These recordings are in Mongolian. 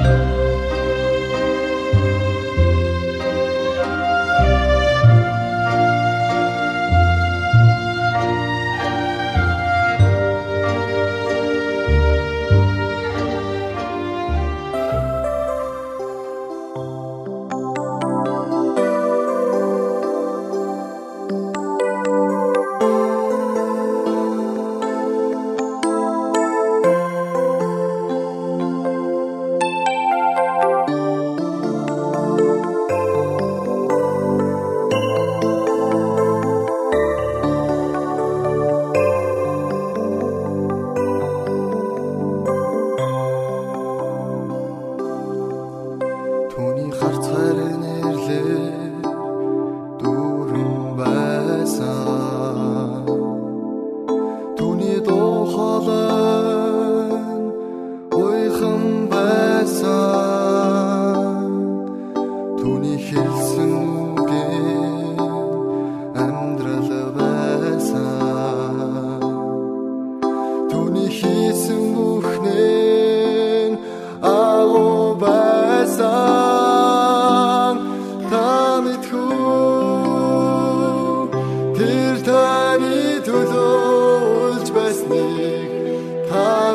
you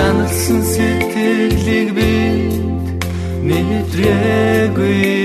шаналсан сэтгэлийг би мэдрээгүй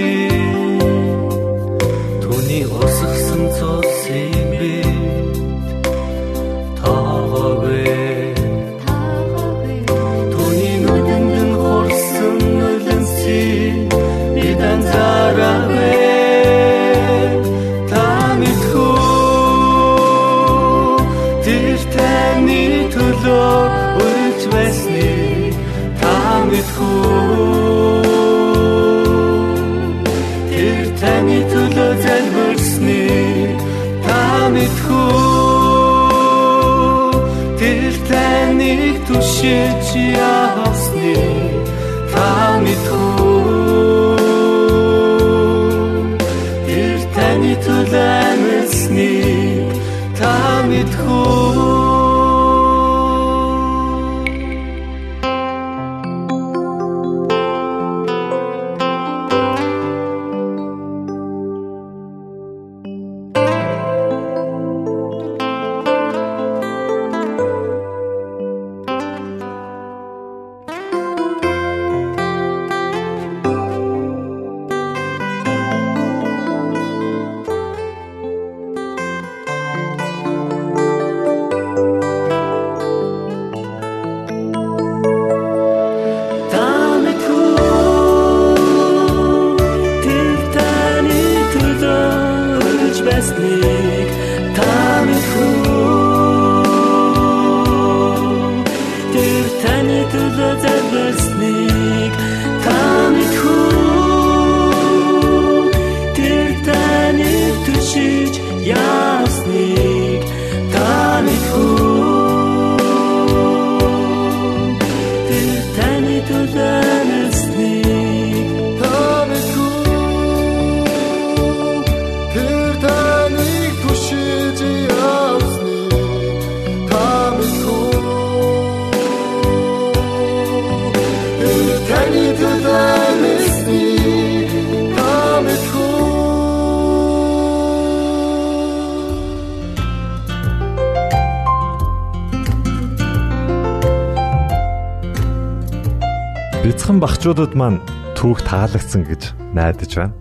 багчуудад маань түүх таалагдсан гэж найдаж байна.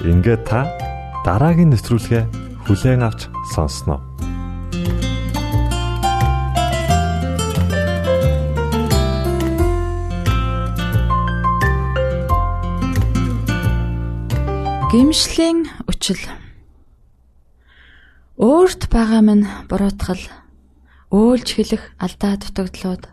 Ингээд та дараагийн нэвтрүүлгээ хүлээн авч сонсноо. Гимшлийн үчил Өөрт байгаа минь буруутгал өөлж хэлэх алдаа дутагдлууд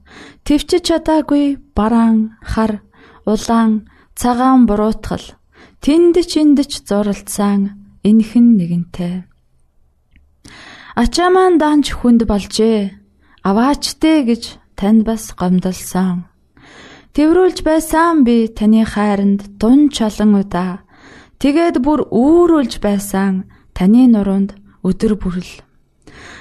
Твчиж чадаагүй бараан, хар, улаан, цагаан буруутгал тэнд ч энд ч зуралдсан энхэн нэгэнтэй. Ачаа маань даанч хүнд болжээ. Аваачтэй гэж танд бас гомдолсон. Тэврүүлж байсан би таны хайранд дун чалан удаа. Тэгээд бүр үүрүүлж байсан таны нуруунд өдөр бүрл.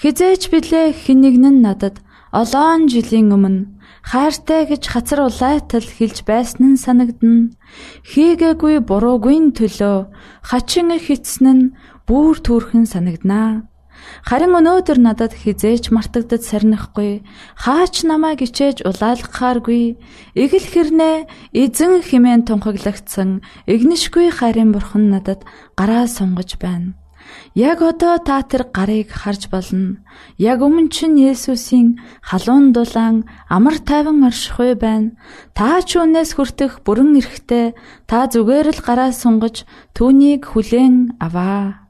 Хизээч билээ хинэгнэн надад олоон жилийн өмнө хайртай гэж хацар улайтал хэлж байсан нь санагдна. Хийгээгүй буруугүй төлөө хачин хитсэн нь бүр түүрхэн санагданаа. Харин өнөөдөр надад хизээч мартагдад сарнихгүй хаач намайг ичээж улаалгахааргүй эгэл хэрнээ эзэн химэн тунхаглагдсан игнишгүй хайрын бурхан надад гараа сунгаж байна. Яг одоо та тэр гарыг харж болно. Яг өмнө чинь Есүсийн халуун дулаан амар тайван оршихуй байна. Та ч үнээс хүртэх бүрэн эрэхтэй та зүгээр л гараа сунгаж түүнийг хүлээн аваа.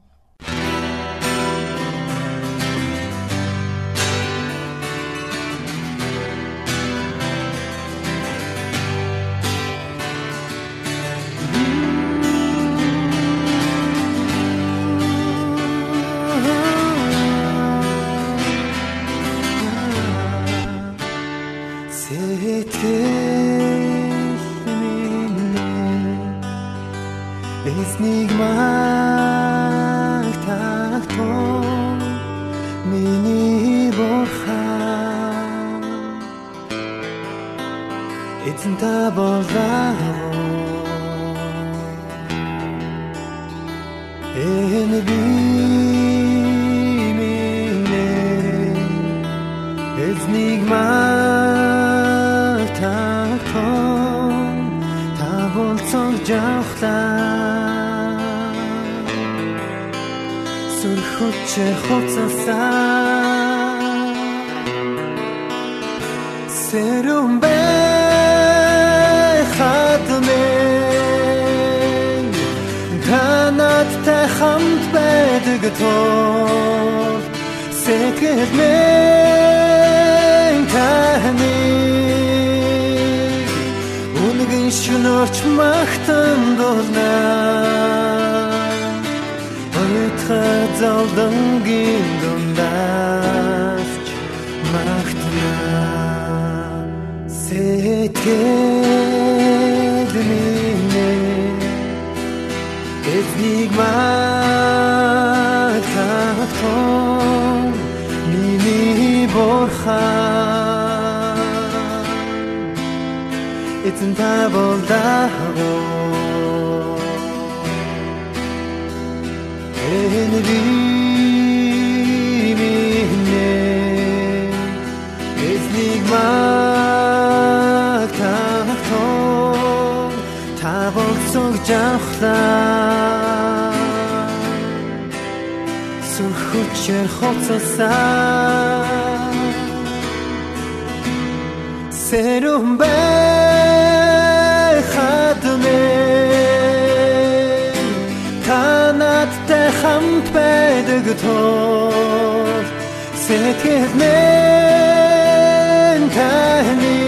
сүлхөд чи хоцсаа Сэрүүн бэ хатмэ Танаттай хамт байдаг тоо Сэкэмэ таны Үнгийн шүнөрч магтан дулнаа. Залдангийн дундаарч магтна. Сэтгэл минь эзнийг магтах миний борхан эзэн та болдагоо энэ би минь эзнийг магтахтон та болцог жавхлаа сүрхүчээр хоцосаа 새 байдаг тул сэтгэл минь таны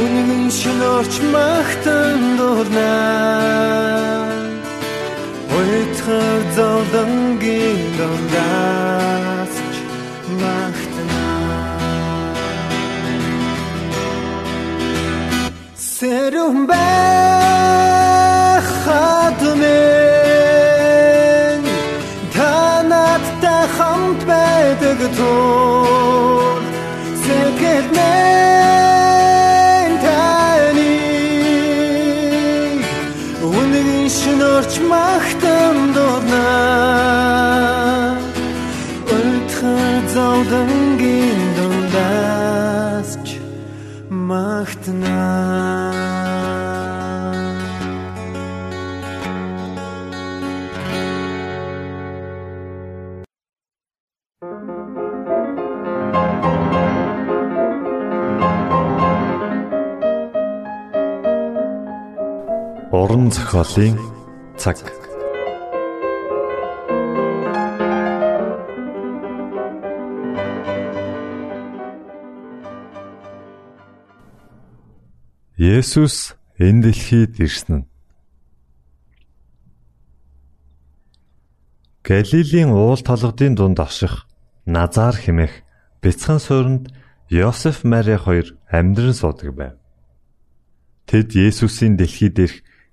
үнэн шинөрч магтан дурнаа Ойтхар зохиолын цаг. Есүс энэ дэлхийд ирсэн Галилийн уул толгодын дунд аших Назар хэмээх бяцхан суурьнд Йосеф Мари хоёр амьдран суудаг байв. Тэд Есүсийн дэлхийд ирэх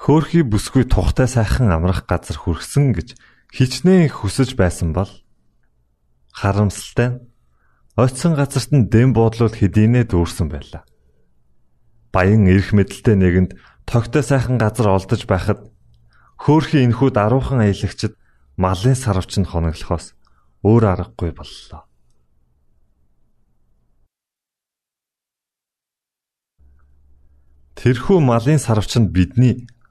Хөөхий бүсгүй тухтай сайхан амрах газар хүрсэн гэж хичнээн хүсэж байсан бол харамсалтай оцсон газарт нь дэм буудлууд хэдийнэ дүүрсэн байлаа. Баян эрх мэдэлтэй нэгэнд тогтой сайхан газар олдож байхад хөөхий энхүү даруухан аялагчд малын сарвч нь хоноглохоос өөр аргагүй боллоо. Тэрхүү малын сарвч нь бидний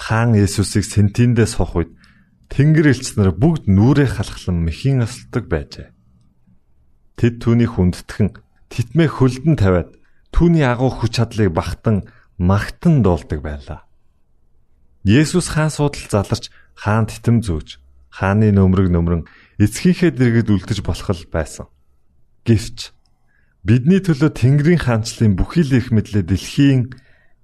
хаан Есүсийг сентиндээ сох үед Тэнгэр элч нар бүгд нүрээ халахлан мэхийн осолдог байжээ. Тэд түүнийг хүндэтгэн титмээ хөлдөн тавиад түүний агуу хүч чадлыг багтан магтан дуулдаг байлаа. Есүс хаан суудал заларч хаан титэм зөөж хааны нөмрөг нөмрөн эцгийнхээ дэргэд үлдэж болох л байсан. Гэвч бидний төлөө Тэнгэрийн хаанчлалын бүхий л их мэдлээ дэлхийн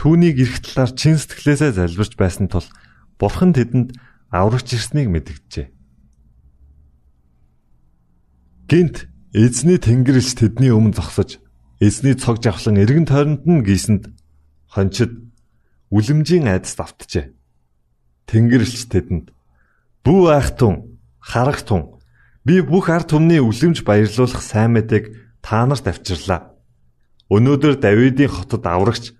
түүнийг эрх талаар чин сэтгэлээсээ залбирч байсан тул бурхан тэдэнд аврагч ирснийг мэдгэжээ. Гинт эзний тэнгэрэлч тэдний өмнө зогсож эзний цог жавхлан эргэн тойронд нь гисэнд хончид үлэмжийн айдас давтжээ. Тэнгэрлэгч тэдэнд "Бүү айхтун, харагтун, би бүх ард түмний үлэмж баярлуулах сайн мэдээг та нарт авчирлаа. Өнөөдөр Давидын хотод аврагч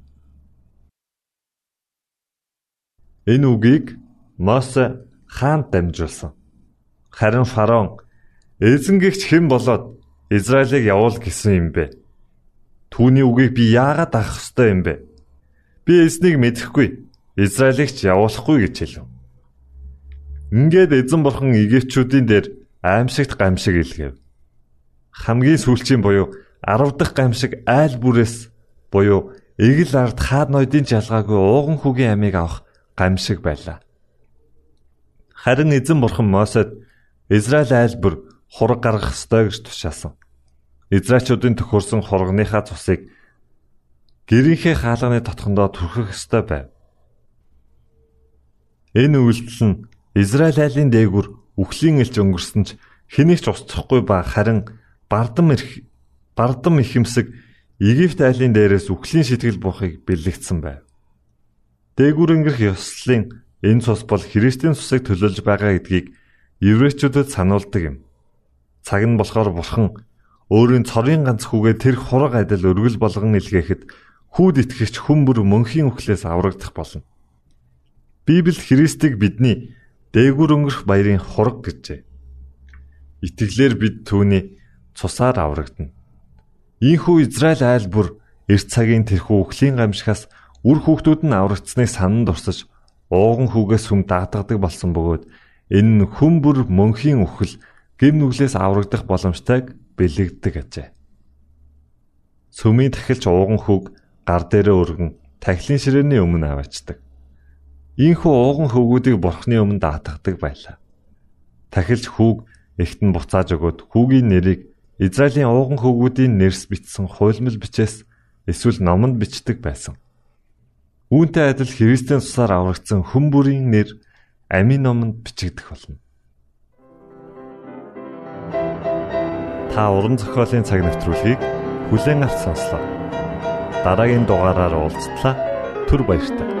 Энэ үгийг Мосе хаанд дамжуулсан. Харин фараон эзэнгэгч хэн болоод Израилийг явуул гэсэн юм бэ? Түүний үгийг би яагаад авах ёстой юм бэ? Би эзнийг мэдэхгүй. Израилийг ч явуулахгүй гэж хэлв. Ингээд эзэн бурхан Египтчүүдийн дээр аимшигт гамшиг илгээв. Хамгийн сүүлчийн буюу 10 дахь гамшиг айл бүрээс буюу эгэл ард хаад ноёдын жалгаагүй ууган хүүгийн амийг авах гамшиг байлаа. Харин эзэн бурхан Мосед Израиль айл бүр хураг гаргах ёстой гэж тушаасан. Израильчуудын төхөрсөн хургийнхаа цусыг гэрийнхээ хаалганы дотхондоо түрхэх ёстой байв. Энэ үйлдэл нь Израиль айлын дээгүр үхлийн элч өнгөрсөн ч хэнийг ч устсахгүй ба харин бардам ирэх бардам ихэмсэг Египт айлын дээрээс үхлийн сэтгэл буухыг бэлэгдсэн байв. Дээгүр өнгөрөх ёслолын энэ цус бол Христийн цусыг төлөөлж байгаа гэдгийг еврейчүүдэд сануулдаг юм. Цаг нь болохоор бурхан өөрийн цорын ганц хүүгээ тэр хураг адил өргөл болгон илгээхэд хүүд итгэгч хүн бүр мөнхийн үхлээс аврагдах болно. Библи Христийг бидний дээгүр өнгөрөх баярын хураг гэжээ. Итгэлээр бид түүний цусаар аврагдана. Ийхүү Израиль айл бүр эрт цагийн тэрхүү үхлийн гамшигаас Үр хүүхдүүд нь аврагдсныг санан дурсаж ууган хүүгээс хүм дагдадаг болсон бөгөөд энэ нь хүм бүр мөнхийн үхэл гим нүглээс аврагдах боломжтойг бэлэгддэг ажээ. Сүмийн тахилч ууган хүүг гар дээрээ өргөн тахилын ширээний өмнө аваачдаг. Ийхүү ууган хөвгүүдийг бурхны өмнө даатгадаг байлаа. Тахилч хүүг эхтэн буцааж өгөөд хүүгийн нэрийг Израилийн ууган хөвгүүдийн нэрс бичсэн хуйлмал бичээс эсвэл номонд бичдэг байсан. Үүнтэй адил Христийн цусаар аврагдсан хүн бүрийн нэр амийн номонд бичигдэх болно. Та уран зохиолын цаг навтруулыг бүлээн авч сонслоо. Дараагийн дугаараар уулзтлаа. Түр баярлалаа.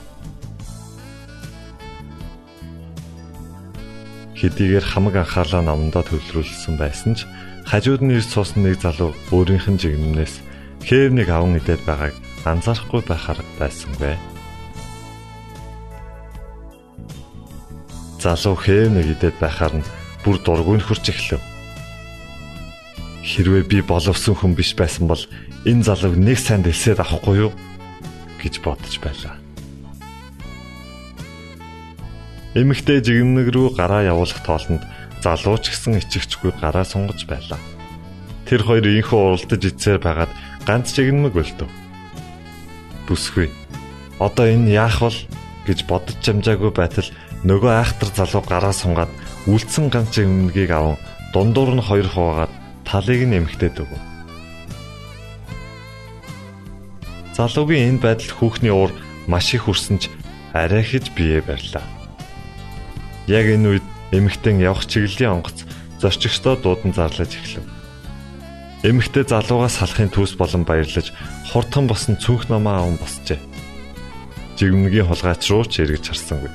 Хэдийгээр хамаг анхаалаа номдоо төвлөрүүлсэн байсан ч хажууд нь ирж суусан нэг залуу өөрийнх нь жигнэмнээс хээвнийг аван идээд байгааг анзаарахгүй байхаар байсангүй. Залуу хээвнийг идээд байхаар нь бүр дургүй нөхөрч эхлэв. Хэрвээ би боловсон хүн биш байсан бол энэ залууг нэг санд элсээд авахгүй юу гэж бодож байлаа. Эмэгтэй жигнэг рүү гараа явуулах тоолонд залуу ч гэсэн ичгчгүй гараа сунгаж байлаа. Тэр хоёр инхүү уралдаж ицээр байгаад ганц жигнэмэг өлтөв. Бүсгүй. Одоо энэ яах вэ гэж бодож чамжаагүй байтал нөгөө айхтар залуу гараа сунгаад үлдсэн ганц өмнөгийг аван дундуур нь хоёр хуваагаад талыг нь эмхтээд өгөв. Залуугийн энэ байдалд хүүхний уур маш их хүрсэн ч арай хэж бие барьлаа. Яг энэ үед эмэгтэн явах чиглэлийн онгоц зорчигчдоо дуудан зарлаж эхлэв. Эмэгтэй залуугаас салахын төс болон баярлаж хурдхан босон цүнх намаа аван босчээ. Жигмнгийн хулгайч руу ч эргэж харсангүй.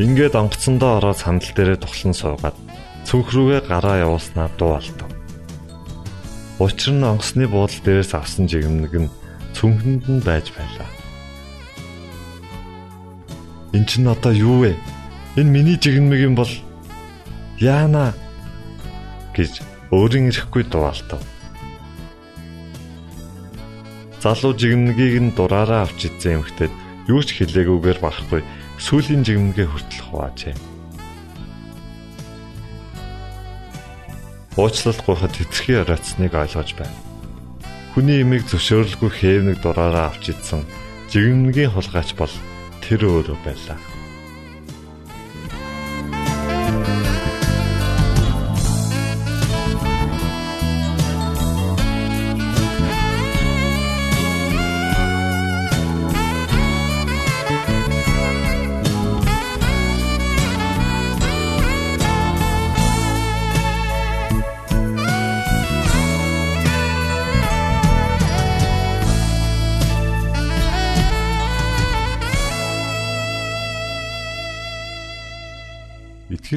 Ингээд онгоцсондоо ороод сандал дээрээ тухлан суугаад цүнх рүүгээ гараа явуулснаа дуу алдав. Учир нь онгоцны буудлын дээрээс авсан жигмэг нь цүнхэнд нь байж байлаа. Энд чинь одоо юу вэ? Энэ миний жигмэг юм бол яана гэж өөрийн ирэхгүй дуалтав. Залуу жигмэгийг нь дураараа авч идсэн эмхтэд юу ч хэлээгүйгээр багхгүй сүүлийн жигмгээ хүртэл хуваажээ. Уучлал гуйхад хэтэрхий ороцсныг ойлгож байна. Хүний имийг зөвшөөрөлгүй хээвнэг дураараа авч идсэн жигмнгийн хулгайч бол тэр өөрөө байлаа.